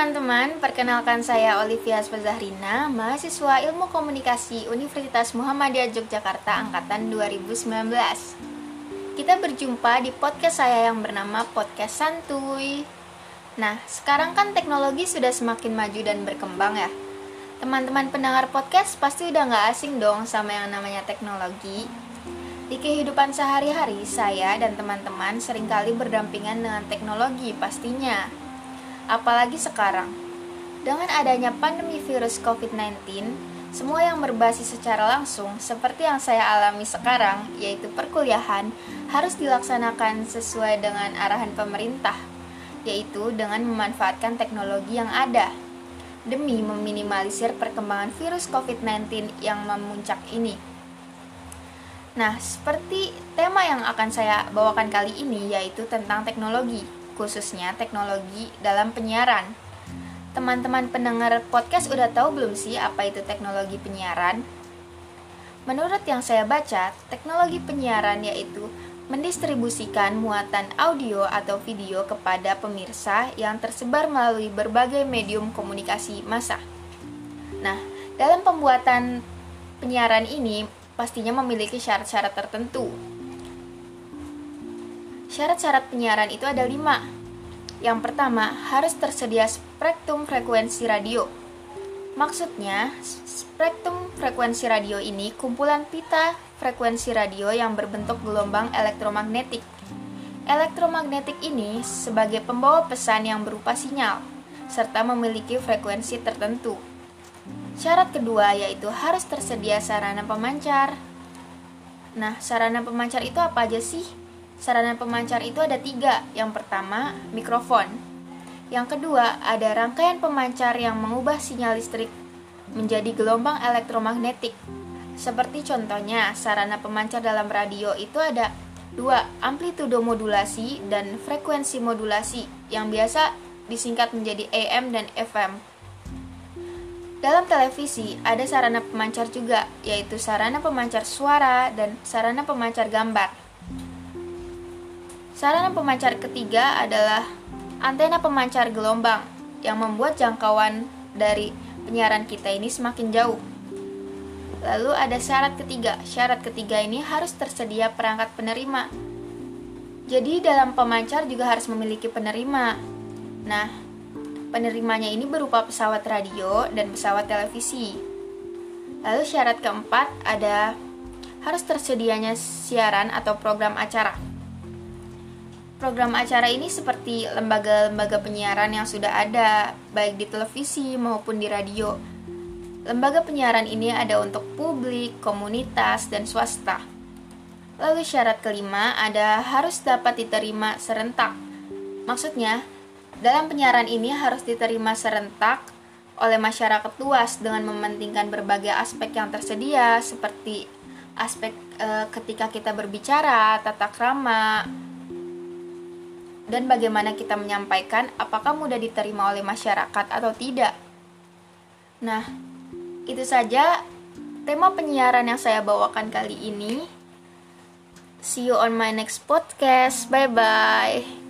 teman-teman, perkenalkan saya Olivia Spazahrina, mahasiswa Ilmu Komunikasi Universitas Muhammadiyah Yogyakarta angkatan 2019. Kita berjumpa di podcast saya yang bernama Podcast Santuy. Nah, sekarang kan teknologi sudah semakin maju dan berkembang ya. Teman-teman pendengar podcast pasti udah nggak asing dong sama yang namanya teknologi. Di kehidupan sehari-hari, saya dan teman-teman sering kali berdampingan dengan teknologi pastinya apalagi sekarang. Dengan adanya pandemi virus COVID-19, semua yang berbasis secara langsung, seperti yang saya alami sekarang, yaitu perkuliahan, harus dilaksanakan sesuai dengan arahan pemerintah, yaitu dengan memanfaatkan teknologi yang ada demi meminimalisir perkembangan virus COVID-19 yang memuncak ini. Nah, seperti tema yang akan saya bawakan kali ini yaitu tentang teknologi khususnya teknologi dalam penyiaran. Teman-teman pendengar podcast udah tahu belum sih apa itu teknologi penyiaran? Menurut yang saya baca, teknologi penyiaran yaitu mendistribusikan muatan audio atau video kepada pemirsa yang tersebar melalui berbagai medium komunikasi massa. Nah, dalam pembuatan penyiaran ini pastinya memiliki syarat-syarat tertentu Syarat-syarat penyiaran itu ada lima. Yang pertama, harus tersedia spektrum frekuensi radio. Maksudnya, spektrum frekuensi radio ini kumpulan pita frekuensi radio yang berbentuk gelombang elektromagnetik. Elektromagnetik ini sebagai pembawa pesan yang berupa sinyal, serta memiliki frekuensi tertentu. Syarat kedua yaitu harus tersedia sarana pemancar. Nah, sarana pemancar itu apa aja sih? Sarana pemancar itu ada tiga. Yang pertama, mikrofon. Yang kedua, ada rangkaian pemancar yang mengubah sinyal listrik menjadi gelombang elektromagnetik. Seperti contohnya, sarana pemancar dalam radio itu ada dua, amplitudo modulasi dan frekuensi modulasi yang biasa disingkat menjadi AM dan FM. Dalam televisi ada sarana pemancar juga, yaitu sarana pemancar suara dan sarana pemancar gambar. Sarana pemancar ketiga adalah antena pemancar gelombang yang membuat jangkauan dari penyiaran kita ini semakin jauh. Lalu ada syarat ketiga. Syarat ketiga ini harus tersedia perangkat penerima. Jadi dalam pemancar juga harus memiliki penerima. Nah, penerimanya ini berupa pesawat radio dan pesawat televisi. Lalu syarat keempat ada harus tersedianya siaran atau program acara. Program acara ini seperti lembaga-lembaga penyiaran yang sudah ada, baik di televisi maupun di radio. Lembaga penyiaran ini ada untuk publik, komunitas, dan swasta. Lalu syarat kelima ada harus dapat diterima serentak. Maksudnya, dalam penyiaran ini harus diterima serentak oleh masyarakat luas dengan mementingkan berbagai aspek yang tersedia seperti aspek e, ketika kita berbicara, tata krama, dan bagaimana kita menyampaikan apakah mudah diterima oleh masyarakat atau tidak. Nah, itu saja tema penyiaran yang saya bawakan kali ini. See you on my next podcast. Bye bye.